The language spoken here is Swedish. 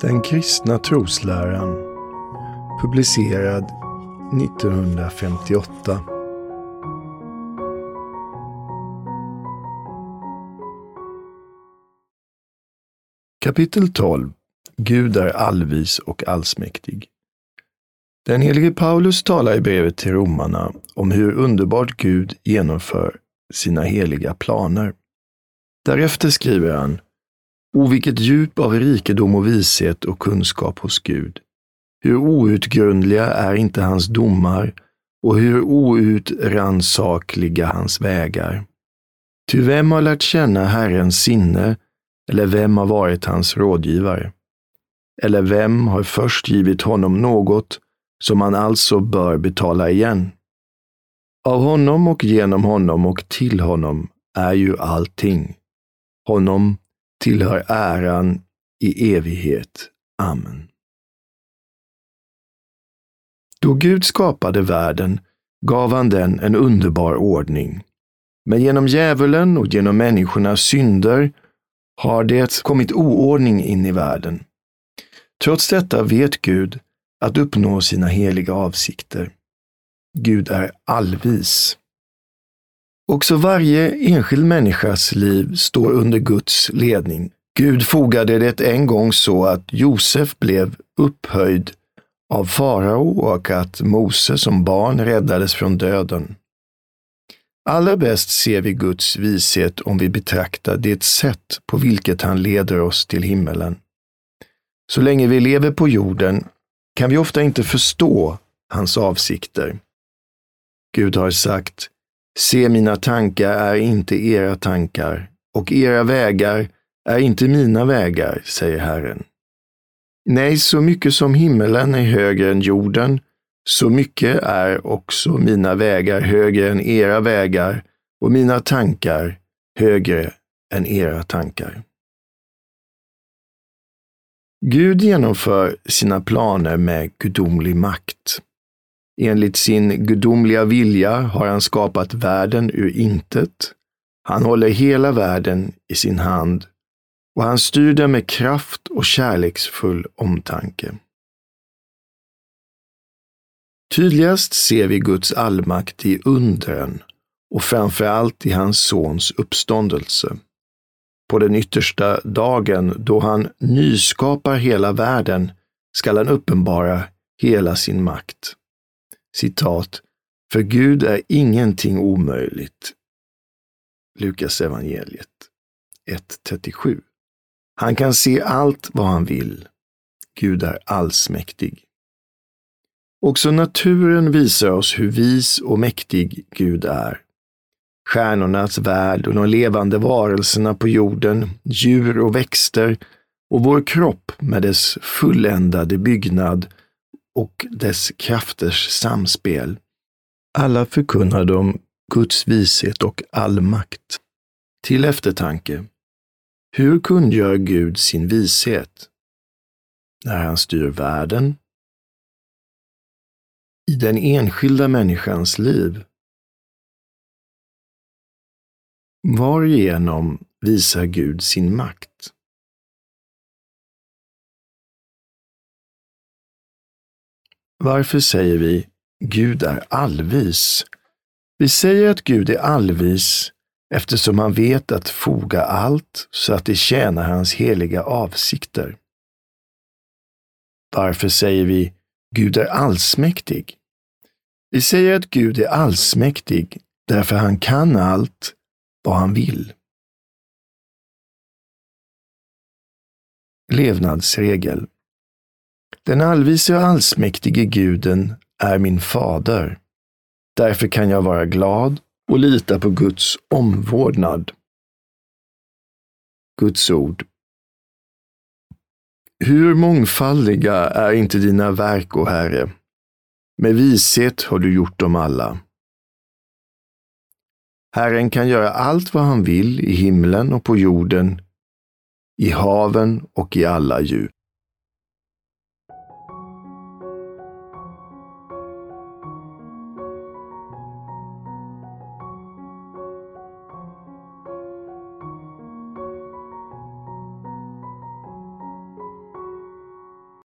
Den kristna trosläran publicerad 1958 Kapitel 12 Gud är allvis och allsmäktig. Den helige Paulus talar i brevet till romarna om hur underbart Gud genomför sina heliga planer. Därefter skriver han O vilket djup av rikedom och vishet och kunskap hos Gud. Hur outgrundliga är inte hans domar och hur outransakliga hans vägar. Ty vem har lärt känna Herrens sinne eller vem har varit hans rådgivare? Eller vem har först givit honom något som han alltså bör betala igen? Av honom och genom honom och till honom är ju allting. Honom tillhör äran i evighet. Amen. Då Gud skapade världen gav han den en underbar ordning. Men genom djävulen och genom människornas synder har det kommit oordning in i världen. Trots detta vet Gud att uppnå sina heliga avsikter. Gud är allvis. Också varje enskild människas liv står under Guds ledning. Gud fogade det en gång så att Josef blev upphöjd av farao och att Mose som barn räddades från döden. Allra bäst ser vi Guds vishet om vi betraktar det sätt på vilket han leder oss till himmelen. Så länge vi lever på jorden kan vi ofta inte förstå hans avsikter. Gud har sagt, se mina tankar är inte era tankar och era vägar är inte mina vägar, säger Herren. Nej, så mycket som himmelen är högre än jorden, så mycket är också mina vägar högre än era vägar och mina tankar högre än era tankar. Gud genomför sina planer med gudomlig makt. Enligt sin gudomliga vilja har han skapat världen ur intet. Han håller hela världen i sin hand och han styr den med kraft och kärleksfull omtanke. Tydligast ser vi Guds allmakt i undren och framför allt i hans sons uppståndelse. På den yttersta dagen då han nyskapar hela världen skall han uppenbara hela sin makt. Citat. För Gud är ingenting omöjligt. Lukas evangeliet 1.37. Han kan se allt vad han vill. Gud är allsmäktig. Också naturen visar oss hur vis och mäktig Gud är. Stjärnornas värld och de levande varelserna på jorden, djur och växter och vår kropp med dess fulländade byggnad och dess krafters samspel. Alla förkunnar de Guds vishet och all makt. Till eftertanke. Hur kungör Gud sin vishet? När han styr världen, i den enskilda människans liv. Varigenom visar Gud sin makt? Varför säger vi Gud är allvis? Vi säger att Gud är allvis eftersom han vet att foga allt så att det tjänar hans heliga avsikter. Varför säger vi Gud är allsmäktig? Vi säger att Gud är allsmäktig därför han kan allt vad han vill. Levnadsregel den allvise och allsmäktige guden är min fader. Därför kan jag vara glad och lita på Guds omvårdnad. Guds ord. Hur mångfaldiga är inte dina verk, o Herre? Med vishet har du gjort dem alla. Herren kan göra allt vad han vill i himlen och på jorden, i haven och i alla djup.